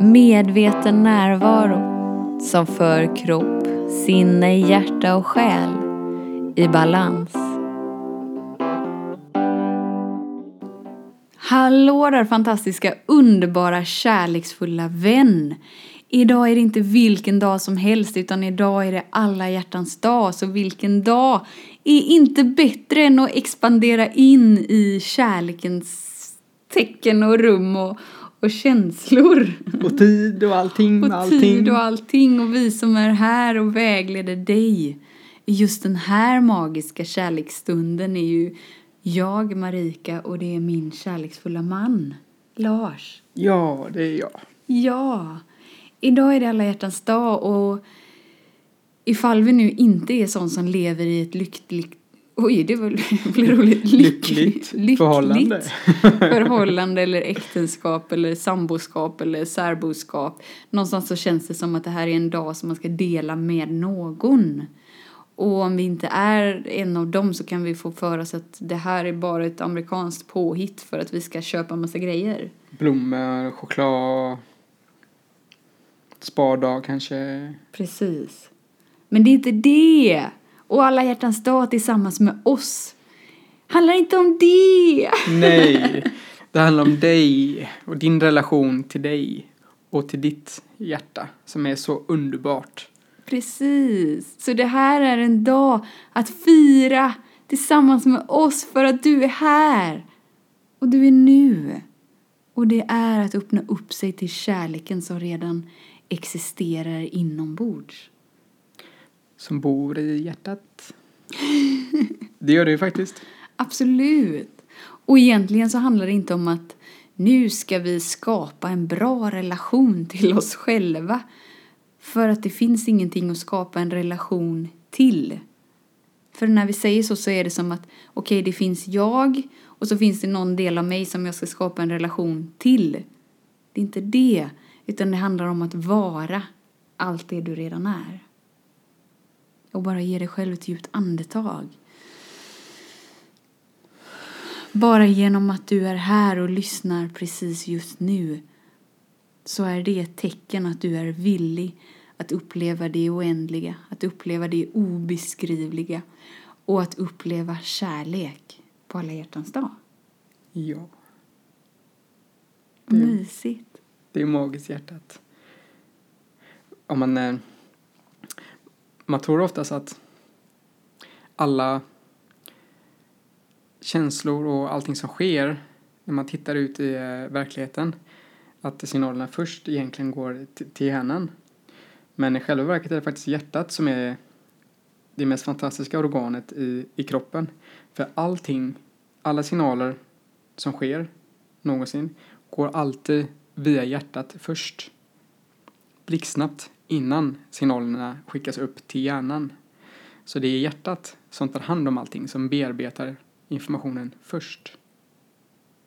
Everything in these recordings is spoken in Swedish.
Medveten närvaro som för kropp, sinne, hjärta och själ i balans. Hallå där fantastiska, underbara, kärleksfulla vän! Idag är det inte vilken dag som helst utan idag är det alla hjärtans dag. Så vilken dag är inte bättre än att expandera in i kärlekens tecken och rum och, och känslor. Och tid och allting. Och allting. tid och allting och vi som är här och vägleder dig. I just den här magiska kärleksstunden är ju jag Marika och det är min kärleksfulla man Lars. Ja, det är jag. Ja, idag är det alla hjärtans dag och ifall vi nu inte är sån som lever i ett lyckligt Oj, det var, blev roligt. Lyckligt förhållande. förhållande eller äktenskap eller samboskap eller särboskap. Någonstans så känns det som att det här är en dag som man ska dela med någon. Och om vi inte är en av dem så kan vi få för oss att det här är bara ett amerikanskt påhitt för att vi ska köpa massa grejer. Blommor, choklad, spardag kanske. Precis. Men det är inte det. Och alla hjärtans dag tillsammans med oss. Handlar inte om det. Nej, det handlar om dig och din relation till dig och till ditt hjärta som är så underbart. Precis. Så det här är en dag att fira tillsammans med oss för att du är här. Och du är nu. Och det är att öppna upp sig till kärleken som redan existerar inombords. Som bor i hjärtat. Det gör det ju faktiskt. Absolut. Och egentligen så handlar det inte om att nu ska vi skapa en bra relation till oss själva. För att det finns ingenting att skapa en relation till. För när vi säger så så är det som att okej, okay, det finns jag och så finns det någon del av mig som jag ska skapa en relation till. Det är inte det, utan det handlar om att vara allt det du redan är. Och bara ge dig själv ett djupt andetag. Bara genom att du är här och lyssnar precis just nu så är det ett tecken att du är villig att uppleva det oändliga, att uppleva det obeskrivliga och att uppleva kärlek på alla hjärtans dag. Ja. Det, Mysigt. Det är magiskt hjärtat. Om man, eh, man tror oftast att alla känslor och allting som sker när man tittar ut i eh, verkligheten att signalerna först egentligen går till hjärnan. Men i själva verket är det faktiskt hjärtat som är det mest fantastiska organet i, i kroppen. För allting, alla signaler som sker någonsin går alltid via hjärtat först. Blixtsnabbt innan signalerna skickas upp till hjärnan. Så det är hjärtat som tar hand om allting, som bearbetar informationen först.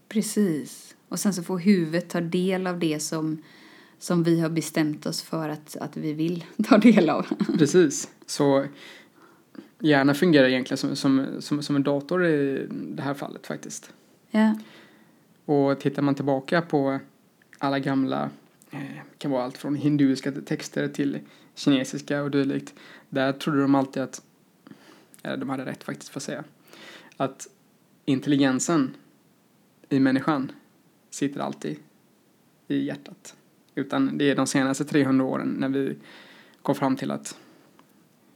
Precis. Och sen så får huvudet ta del av det som, som vi har bestämt oss för att, att vi vill ta del av. Precis. Så hjärnan fungerar egentligen som, som, som, som en dator i det här fallet faktiskt. Ja. Och tittar man tillbaka på alla gamla, Eh, kan vara allt från hinduiska texter till kinesiska och dylikt. Där trodde de alltid att, eller de hade rätt faktiskt för att säga, att intelligensen i människan sitter alltid i hjärtat. Utan det är de senaste 300 åren när vi kom fram till att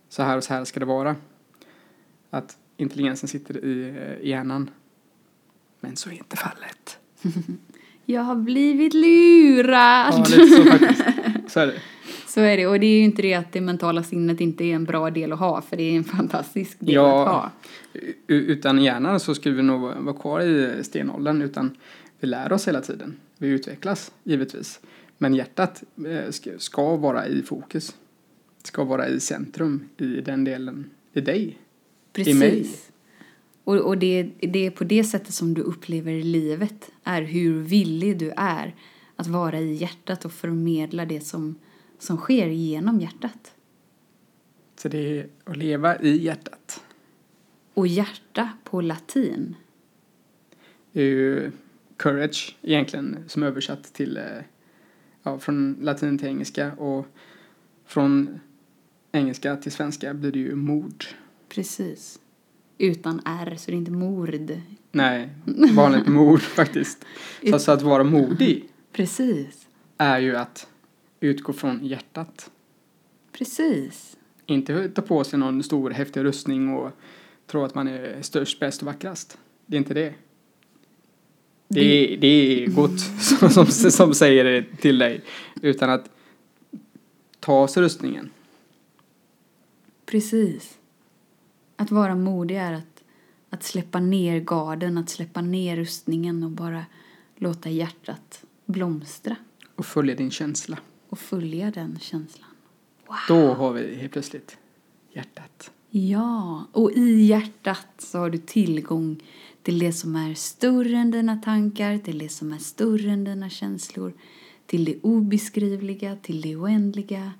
så här och så här ska det vara. Att intelligensen sitter i, eh, i hjärnan. Men så är inte fallet. Jag har blivit lurad! Ja, lite så faktiskt. Så är det. Så är det. Och det är ju inte det att det mentala sinnet inte är en bra del att ha, för det är en fantastisk del ja, att ha. Utan hjärnan så skulle vi nog vara kvar i stenåldern, utan vi lär oss hela tiden. Vi utvecklas givetvis. Men hjärtat ska vara i fokus. Ska vara i centrum i den delen i dig. Precis. I mig. Och, och det, det är på det sättet som du upplever livet, är hur villig du är att vara i hjärtat och förmedla det som, som sker genom hjärtat. Så det är att leva i hjärtat. Och hjärta på latin? Det är ju courage egentligen som översatt till, ja, från latin till engelska och från engelska till svenska blir det ju mord. Precis. Utan R, så det är inte mord. Nej, vanligt mord faktiskt. Så att vara modig Precis. är ju att utgå från hjärtat. Precis. Inte ta på sig någon stor häftig rustning och tro att man är störst, bäst och vackrast. Det är inte det. Det är, det är gott som, som, som säger det till dig. Utan att ta sig rustningen. Precis. Att vara modig är att, att släppa ner garden, att släppa ner rustningen och bara låta hjärtat blomstra Och följa din känsla. och följa den känslan. Då har vi helt plötsligt hjärtat. Ja, och i hjärtat så har du tillgång till det som är större än dina tankar, till det som är större än dina känslor, till det obeskrivliga, till det oändliga.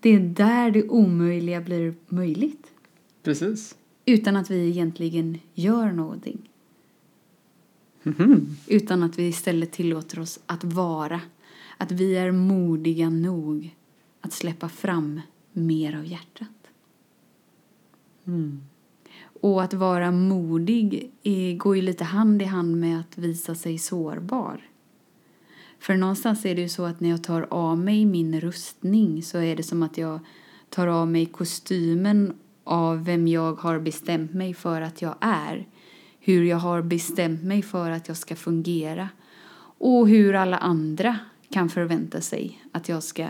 Det är där det omöjliga blir möjligt, Precis. utan att vi egentligen gör någonting. Mhm. Utan att vi istället tillåter oss att vara. Att vi är modiga nog att släppa fram mer av hjärtat. Mm. Och att vara modig går ju lite hand i hand med att visa sig sårbar. För någonstans är det ju så att när jag tar av mig min rustning så är det som att jag tar av mig kostymen av vem jag har bestämt mig för att jag är. Hur jag har bestämt mig för att jag ska fungera. Och hur alla andra kan förvänta sig att jag ska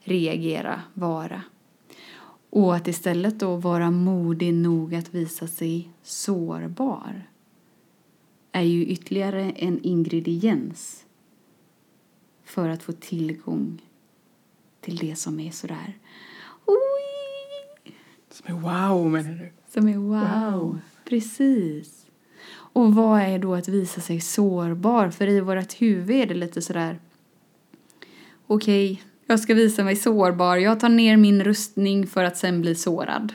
reagera, vara. Och att istället då vara modig nog att visa sig sårbar är ju ytterligare en ingrediens för att få tillgång till det som är sådär Oj! Som är wow menar du? Som är wow. Wow. Precis. Och vad är då att visa sig sårbar? För i vårt huvud är det lite sådär Okej, jag ska visa mig sårbar. Jag tar ner min rustning för att sen bli sårad.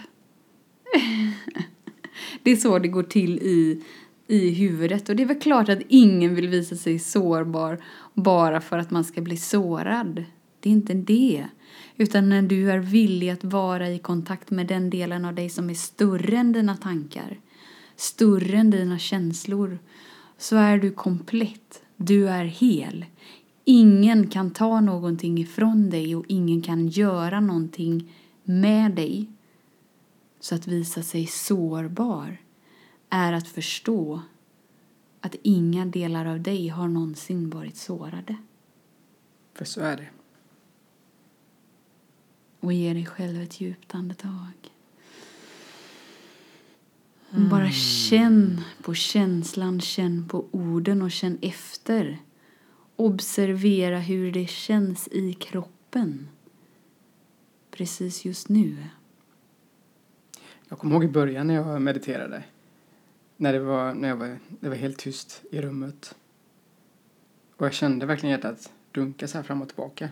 det är så det går till i, i huvudet. Och det är väl klart att ingen vill visa sig sårbar bara för att man ska bli sårad. Det är inte det. Utan när du är villig att vara i kontakt med den delen av dig som är större än dina tankar, större än dina känslor, så är du komplett. Du är hel. Ingen kan ta någonting ifrån dig och ingen kan göra någonting med dig. Så att visa sig sårbar är att förstå att inga delar av dig har någonsin varit sårade. För så är det. Och ge dig själv ett djupt andetag. Och Bara känn på känslan, känn på orden och känn efter. Observera hur det känns i kroppen. Precis just nu. Jag kommer ihåg i början när jag mediterade. När det var, när jag var, det var helt tyst i rummet. Och jag kände verkligen hjärtat dunka så här fram och tillbaka.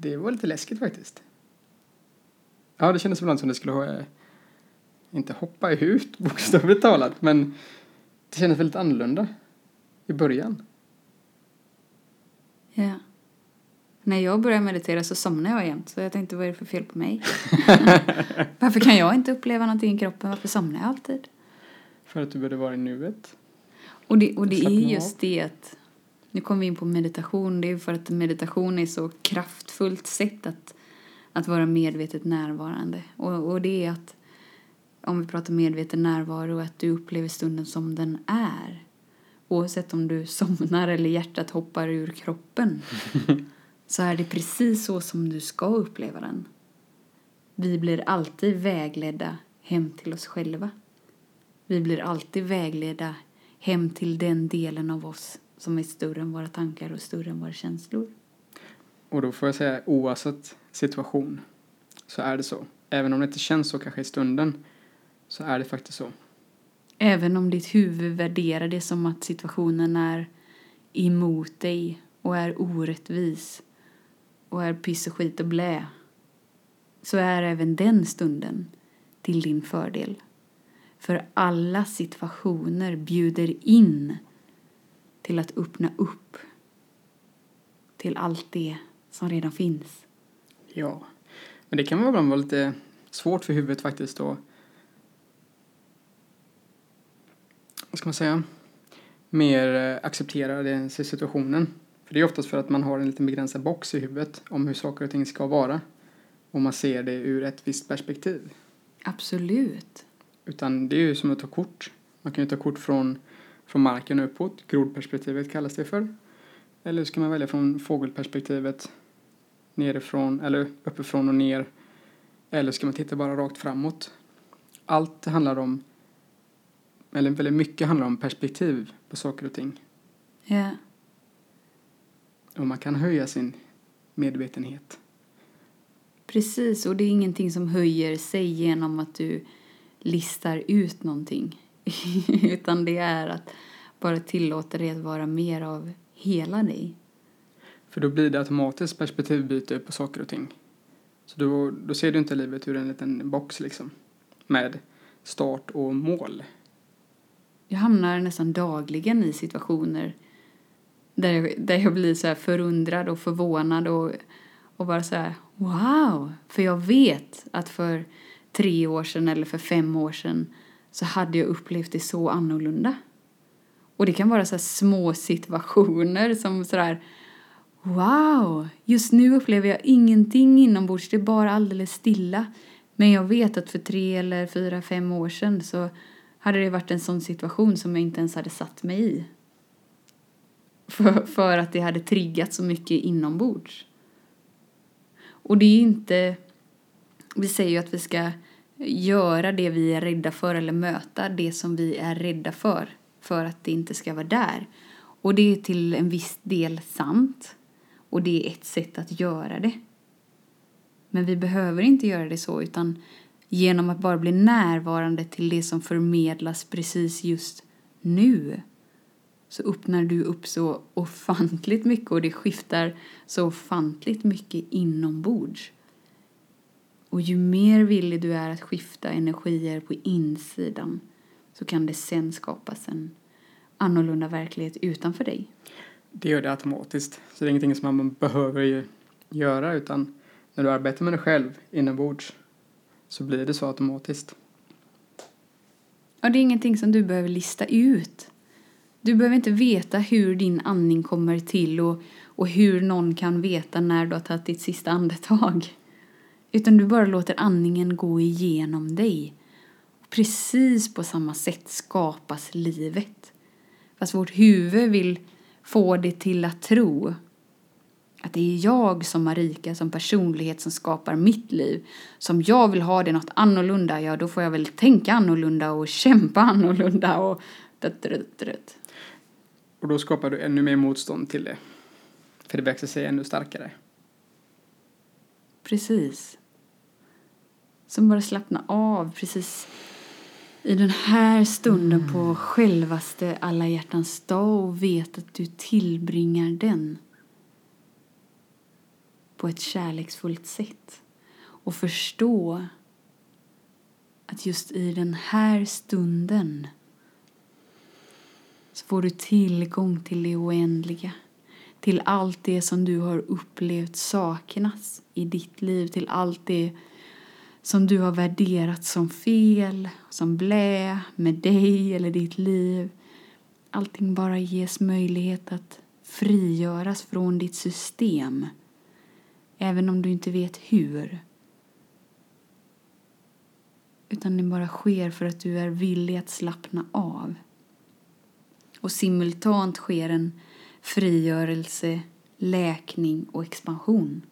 Det var lite läskigt faktiskt. Ja, det kändes ibland som det skulle eh, inte hoppa ut bokstavligt talat, men det kändes väldigt annorlunda i början. Ja. När jag börjar meditera så somnar jag jämt. Så jag tänkte, vad är det för fel på mig? Varför kan jag inte uppleva någonting i kroppen? Varför somnar jag alltid? För att du borde vara i nuet. Och det, och det är just det att, nu kommer vi in på meditation, det är för att meditation är så kraftfullt sätt att, att vara medvetet närvarande. Och, och det är att, om vi pratar medveten närvaro, att du upplever stunden som den är. Oavsett om du somnar eller hjärtat hoppar ur kroppen. så är det precis så som du ska uppleva den. Vi blir alltid vägledda hem till oss själva. Vi blir alltid vägledda hem till den delen av oss som är större än våra tankar och större än våra känslor. Och då får jag säga oavsett situation så är det så. Även om det inte känns så kanske i stunden så är det faktiskt så. Även om ditt huvud värderar det som att situationen är emot dig och är orättvis och är piss och skit och blä så är även den stunden till din fördel. För alla situationer bjuder in till att öppna upp till allt det som redan finns. Ja. Men det kan väl ibland vara lite svårt för huvudet faktiskt då. Vad ska man säga? Mer eh, acceptera den situationen. För det är oftast för att man har en liten begränsad box i huvudet om hur saker och ting ska vara. Och man ser det ur ett visst perspektiv. Absolut. Utan det är ju som att ta kort. Man kan ju ta kort från, från marken uppåt. Grodperspektivet kallas det för. Eller ska man välja från fågelperspektivet nerifrån eller uppifrån och ner. Eller ska man titta bara rakt framåt. Allt handlar om, eller väldigt mycket handlar om perspektiv på saker och ting. Ja. Och man kan höja sin medvetenhet. Precis, och det är ingenting som höjer sig genom att du listar ut någonting. Utan det är att bara tillåta dig att vara mer av hela dig. För då blir det automatiskt perspektivbyte på saker och ting. Så då, då ser du inte livet ur en liten box liksom. Med start och mål. Jag hamnar nästan dagligen i situationer där jag, där jag blir så förundrad och förvånad och, och bara så här wow! För jag vet att för tre år sedan eller för fem år sedan så hade jag upplevt det så annorlunda. Och det kan vara så här små situationer som sådär Wow! Just nu upplever jag ingenting inombords, det är bara alldeles stilla. Men jag vet att för tre eller fyra, fem år sedan så hade det varit en sån situation som jag inte ens hade satt mig i. För, för att det hade triggat så mycket inombords. Och det är inte... Vi säger ju att vi ska göra det vi är rädda för eller möta det som vi är rädda för för att det inte ska vara där. Och det är till en viss del sant. Och det är ett sätt att göra det. Men vi behöver inte göra det så utan genom att bara bli närvarande till det som förmedlas precis just nu så öppnar du upp så ofantligt mycket och det skiftar så ofantligt mycket inombords. Och ju mer villig du är att skifta energier på insidan så kan det sen skapas en annorlunda verklighet utanför dig. Det gör det automatiskt. Så det är ingenting som man behöver göra utan när du arbetar med dig själv inombords så blir det så automatiskt. Ja, det är ingenting som du behöver lista ut. Du behöver inte veta hur din andning kommer till och, och hur någon kan veta när du har tagit ditt sista andetag. Utan du bara låter andningen gå igenom dig. Precis på samma sätt skapas livet. Fast vårt huvud vill få det till att tro att det är jag som Marika som personlighet som skapar mitt liv. Som jag vill ha det något annorlunda, ja då får jag väl tänka annorlunda och kämpa annorlunda och dött, dött, dött. Och då skapar du ännu mer motstånd till det. För det växer sig ännu starkare. Precis. Som bara slappna av precis i den här stunden mm. på självaste alla hjärtans dag och vet att du tillbringar den på ett kärleksfullt sätt. Och förstå att just i den här stunden så får du tillgång till det oändliga. Till allt det som du har upplevt saknas i ditt liv. Till allt det som du har värderat som fel, som blä med dig eller ditt liv. Allting bara ges möjlighet att frigöras från ditt system. Även om du inte vet hur. Utan det bara sker för att du är villig att slappna av. Och simultant sker en frigörelse, läkning och expansion.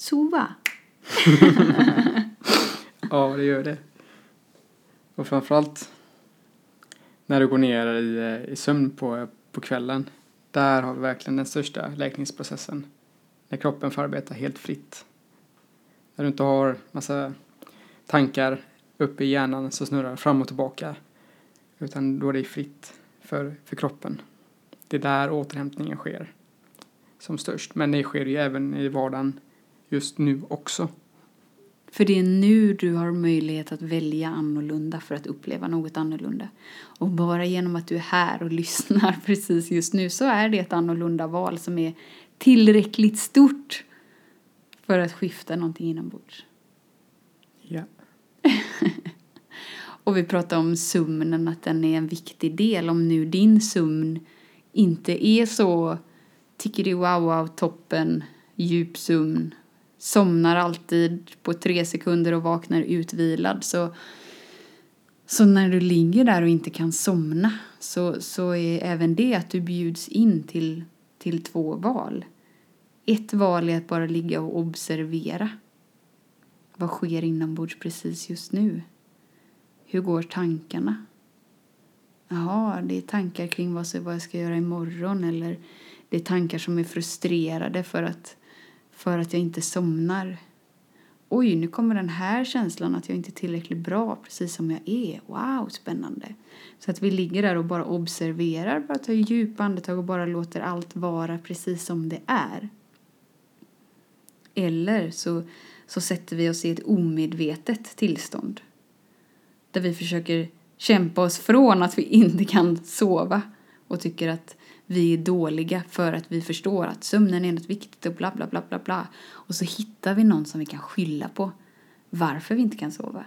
Sova! ja, det gör det. Och framförallt när du går ner i, eh, i sömn på, på kvällen. Där har vi verkligen den största läkningsprocessen. När kroppen får arbeta helt fritt. När du inte har massa tankar uppe i hjärnan som snurrar fram och tillbaka. Utan då är det fritt för, för kroppen. Det är där återhämtningen sker som störst. Men det sker ju även i vardagen just nu också. För det är nu du har möjlighet att välja annorlunda för att uppleva något annorlunda. Och bara genom att du är här och lyssnar precis just nu så är det ett annorlunda val som är tillräckligt stort för att skifta någonting inombords. Ja. Och vi pratar om sömnen, att den är en viktig del. Om nu din sömn inte är så tickety wow wow toppen, djup sömn, somnar alltid på tre sekunder och vaknar utvilad så, så när du ligger där och inte kan somna så, så är även det att du bjuds in till, till två val. Ett val är att bara ligga och observera. Vad sker inombords precis just nu? Hur går tankarna? Jaha, det är tankar kring vad, jag ska göra imorgon eller det är tankar som är frustrerade för att, för att jag inte somnar. Oj, nu kommer den här känslan att jag inte är tillräckligt bra precis som jag är. Wow, spännande. Så att vi ligger där och bara observerar, bara tar djupa andetag och bara låter allt vara precis som det är. Eller så, så sätter vi oss i ett omedvetet tillstånd där vi försöker kämpa oss från att vi inte kan sova och tycker att vi är dåliga för att vi förstår att sömnen är något viktigt och bla bla bla bla bla. Och så hittar vi någon som vi kan skylla på varför vi inte kan sova.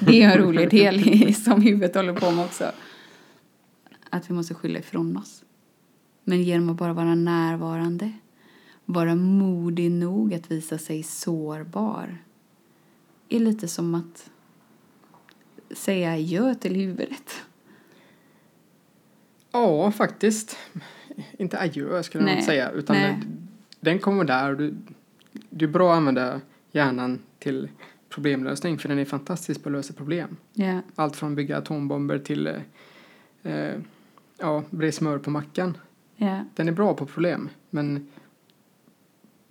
Det är en rolig del som huvudet håller på med också. Att vi måste skylla ifrån oss. Men genom att bara vara närvarande, vara modig nog att visa sig sårbar är lite som att säga adjö till huvudet. Ja, faktiskt. Inte adjö skulle jag inte säga. Utan Nej. den kommer där. Du, du är bra att använda hjärnan till problemlösning för den är fantastisk på att lösa problem. Yeah. Allt från bygga atombomber till eh, ja, bre smör på mackan. Yeah. Den är bra på problem men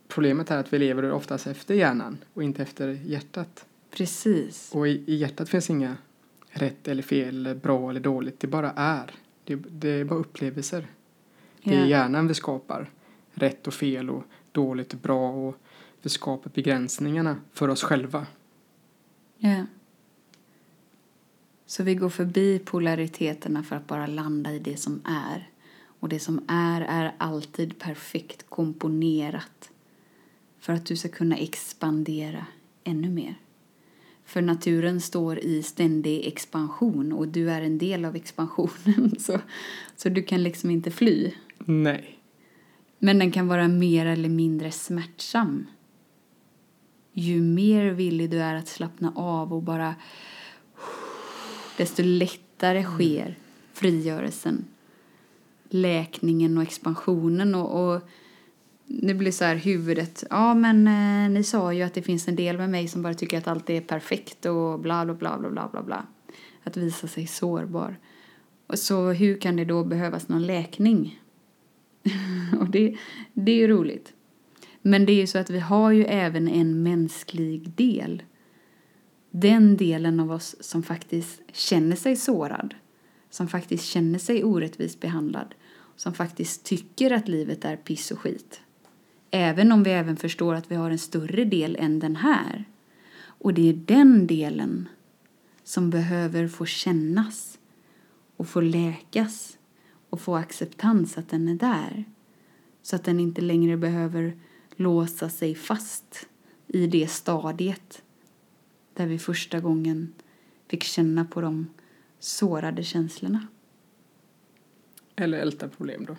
problemet är att vi lever oftast efter hjärnan och inte efter hjärtat. Precis. Och i, i hjärtat finns inga rätt eller fel, bra eller dåligt. Det bara är. Det, det är bara upplevelser. Det är hjärnan vi skapar. Rätt och fel och dåligt och bra och vi skapar begränsningarna för oss själva. Ja. Så vi går förbi polariteterna för att bara landa i det som är. Och det som är är alltid perfekt komponerat för att du ska kunna expandera ännu mer. För naturen står i ständig expansion och du är en del av expansionen. Så, så du kan liksom inte fly. Nej. Men den kan vara mer eller mindre smärtsam. Ju mer villig du är att slappna av och bara desto lättare mm. sker frigörelsen, läkningen och expansionen. och, och nu blir så här huvudet, ja men eh, ni sa ju att det finns en del med mig som bara tycker att allt är perfekt och bla bla bla bla bla bla bla. Att visa sig sårbar. Och så hur kan det då behövas någon läkning? och det, det är ju roligt. Men det är ju så att vi har ju även en mänsklig del. Den delen av oss som faktiskt känner sig sårad. Som faktiskt känner sig orättvist behandlad. Som faktiskt tycker att livet är piss och skit. Även om vi även förstår att vi har en större del än den här. Och det är den delen som behöver få kännas och få läkas och få acceptans att den är där. Så att den inte längre behöver låsa sig fast i det stadiet där vi första gången fick känna på de sårade känslorna. Eller älta problem då?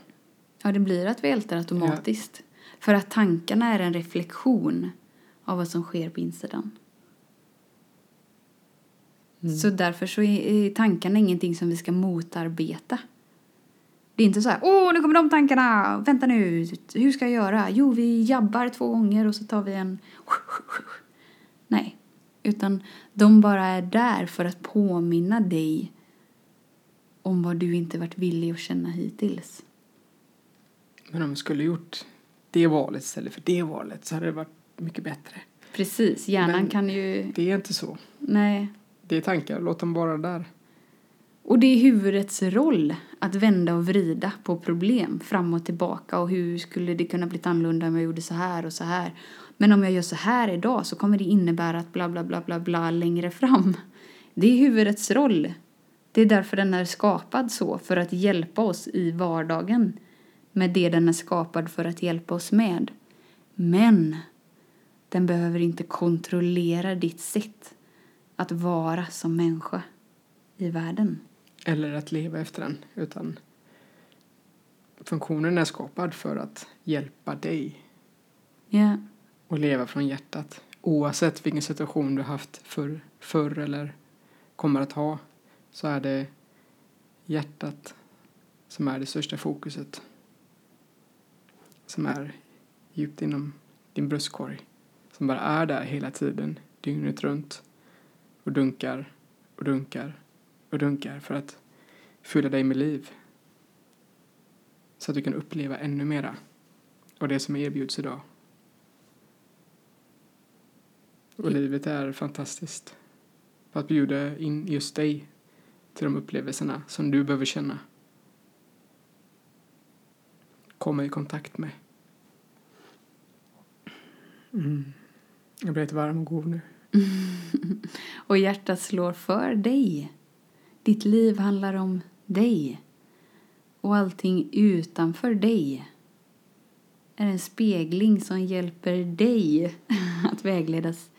Ja, det blir att vi ältar automatiskt. Ja. För att tankarna är en reflektion av vad som sker på insidan. Mm. Så därför så är tankarna ingenting som vi ska motarbeta. Det är inte så här, åh nu kommer de tankarna, vänta nu, hur ska jag göra? Jo, vi jabbar två gånger och så tar vi en Nej, utan de bara är där för att påminna dig om vad du inte varit villig att känna hittills. Men om vi skulle gjort det valet istället för det valet så hade det varit mycket bättre. Precis, hjärnan Men kan ju... det är inte så. Nej. Det är tankar, låt dem vara där. Och det är huvudets roll att vända och vrida på problem fram och tillbaka och hur skulle det kunna bli annorlunda om jag gjorde så här och så här. Men om jag gör så här idag så kommer det innebära att bla bla bla bla bla längre fram. Det är huvudets roll. Det är därför den är skapad så, för att hjälpa oss i vardagen med det den är skapad för att hjälpa oss med. Men den behöver inte kontrollera ditt sätt att vara som människa i världen. Eller att leva efter den, utan funktionen är skapad för att hjälpa dig Ja, och leva från hjärtat. Oavsett vilken situation du haft förr, förr eller kommer att ha så är det hjärtat som är det största fokuset. Som är djupt inom din bröstkorg. Som bara är där hela tiden, dygnet runt. Och dunkar och dunkar och dunkar för att fylla dig med liv. Så att du kan uppleva ännu mera av det som erbjuds idag. Och livet är fantastiskt. på att bjuda in just dig till de upplevelserna som du behöver känna. Komma i kontakt med. Mm. Jag blir lite varm och god nu. och hjärtat slår för dig. Ditt liv handlar om dig. Och allting utanför dig är en spegling som hjälper dig att vägledas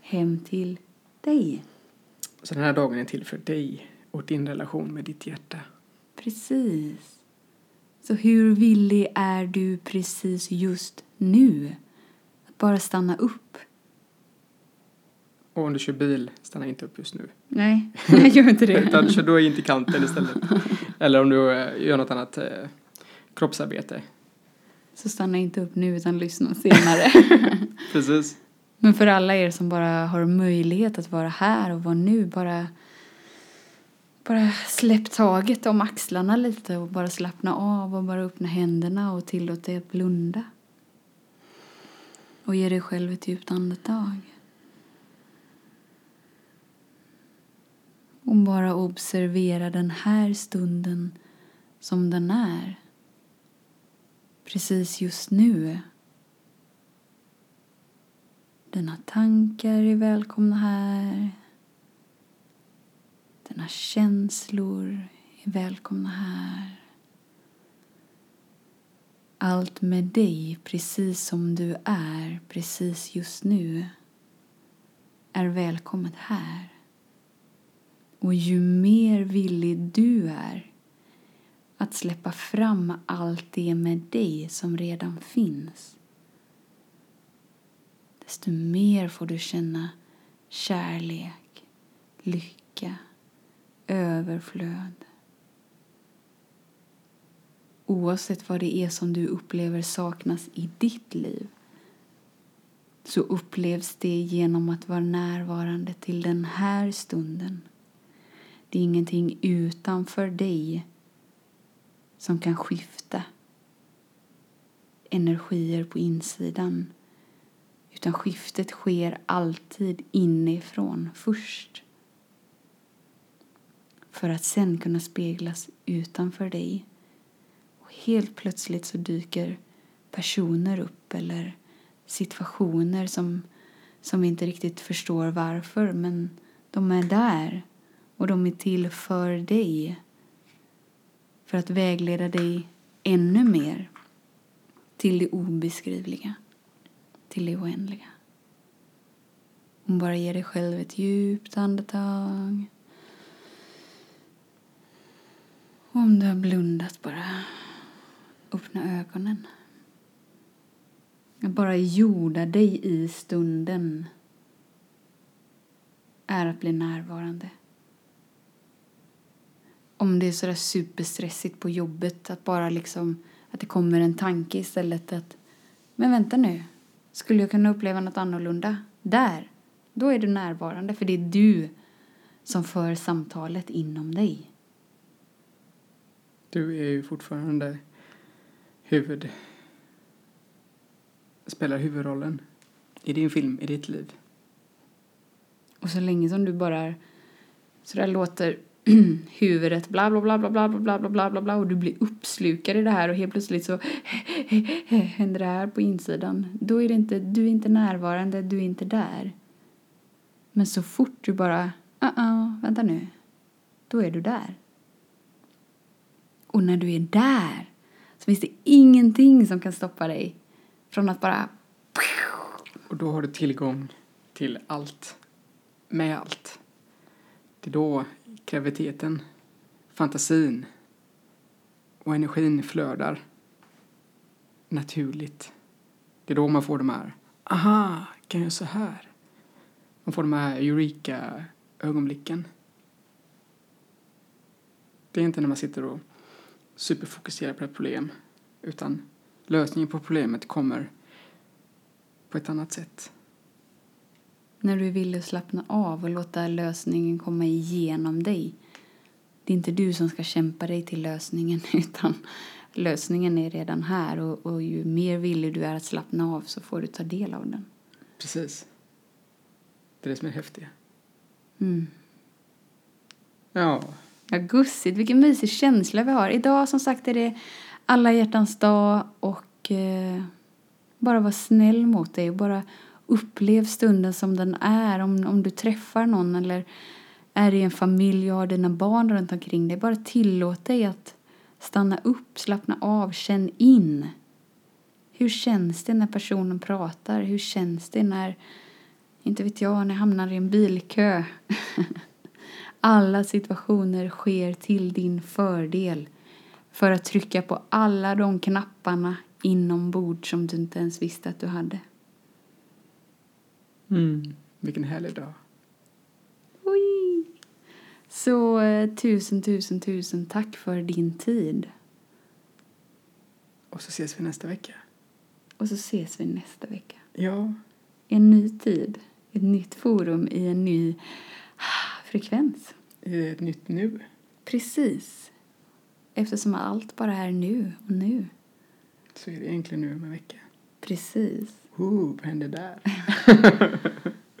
hem till dig. Så den här dagen är till för dig och din relation med ditt hjärta. Precis. Så hur villig är du precis just nu? Att bara stanna upp. Och om du kör bil, stanna inte upp just nu. Nej, jag gör inte det. Utan kör då in till kanten istället. Eller om du eh, gör något annat eh, kroppsarbete. Så stanna inte upp nu utan lyssna senare. Precis. Men för alla er som bara har möjlighet att vara här och vara nu, bara, bara släpp taget om axlarna lite och bara slappna av och bara öppna händerna och tillåt dig att blunda. Och ge dig själv ett djupt andetag. Och bara observera den här stunden som den är. Precis just nu. Dina tankar är välkomna här. Dina känslor är välkomna här. Allt med dig, precis som du är, precis just nu, är välkommet här. Och ju mer villig du är att släppa fram allt det med dig som redan finns desto mer får du känna kärlek, lycka, överflöd. Oavsett vad det är som du upplever saknas i ditt liv så upplevs det genom att vara närvarande till den här stunden. Det är ingenting utanför dig som kan skifta energier på insidan utan skiftet sker alltid inifrån först. För att sen kunna speglas utanför dig. Och helt plötsligt så dyker personer upp eller situationer som, som vi inte riktigt förstår varför men de är där och de är till för dig. För att vägleda dig ännu mer till det obeskrivliga till det oändliga. Hon bara ger dig själv ett djupt andetag. Och om du har blundat, bara öppna ögonen. Att bara jorda dig i stunden är att bli närvarande. Om det är sådär superstressigt på jobbet att bara liksom att det kommer en tanke istället att men vänta nu, skulle jag kunna uppleva något annorlunda? Där, då är du närvarande för det är du som för samtalet inom dig. Du är ju fortfarande huvud... spelar huvudrollen i din film, i ditt liv. Och så länge som du bara så där låter huvudet bla bla bla bla bla bla bla bla bla bla och du blir uppslukad i det här och helt plötsligt så händer det här på insidan. Då är det inte, du är inte närvarande, du är inte där. Men så fort du bara, uh -uh, vänta nu, då är du där. Och när du är där så finns det ingenting som kan stoppa dig från att bara... Och då har du tillgång till allt, med allt. Det är då kreativiteten, fantasin och energin flödar naturligt. Det är då man får de här, aha, kan jag göra så här? Man får de här eureka-ögonblicken. Det är inte när man sitter och superfokuserar på ett problem, utan lösningen på problemet kommer på ett annat sätt. När du vill slappna av och låta lösningen komma igenom dig. Det är inte du som ska kämpa dig till lösningen utan lösningen är redan här och, och ju mer villig du är att slappna av så får du ta del av den. Precis. Det är det som är häftigt. Mm. Ja. Ja, gussigt. Vilken mysig känsla vi har. Idag som sagt är det alla hjärtans dag och eh, bara vara snäll mot dig och bara upplev stunden som den är. Om, om du träffar någon eller är i en familj och har dina barn runt omkring dig. Bara tillåt dig att stanna upp, slappna av, känn in. Hur känns det när personen pratar? Hur känns det när, inte vet jag, när jag hamnar i en bilkö? Alla situationer sker till din fördel för att trycka på alla de knapparna inombords som du inte ens visste att du hade. Mm. Vilken härlig dag. Oj. Så eh, tusen, tusen, tusen tack för din tid. Och så ses vi nästa vecka. Och så ses vi nästa vecka. Ja. En ny tid, ett nytt forum i en ny frekvens. I ett nytt nu. Precis. Eftersom allt bara är nu och nu. Så är det egentligen nu om en vecka. Precis. Ooh, vad hände där?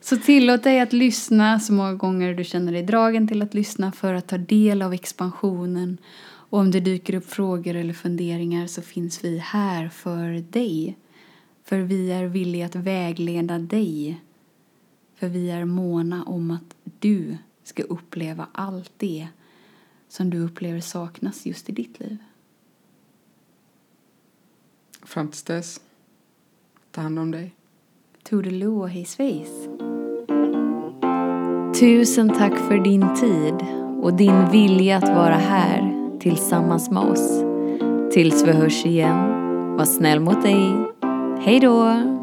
Så tillåt dig att lyssna så många gånger du känner dig dragen till att lyssna för att ta del av expansionen. Och om det dyker upp frågor eller funderingar så finns vi här för dig. För vi är villiga att vägleda dig. För vi är måna om att du ska uppleva allt det som du upplever saknas just i ditt liv. Fram tills dess, ta hand om dig. Toodaloo och hej. Tusen tack för din tid och din vilja att vara här tillsammans med oss. Tills vi hörs igen, var snäll mot dig. Hej då!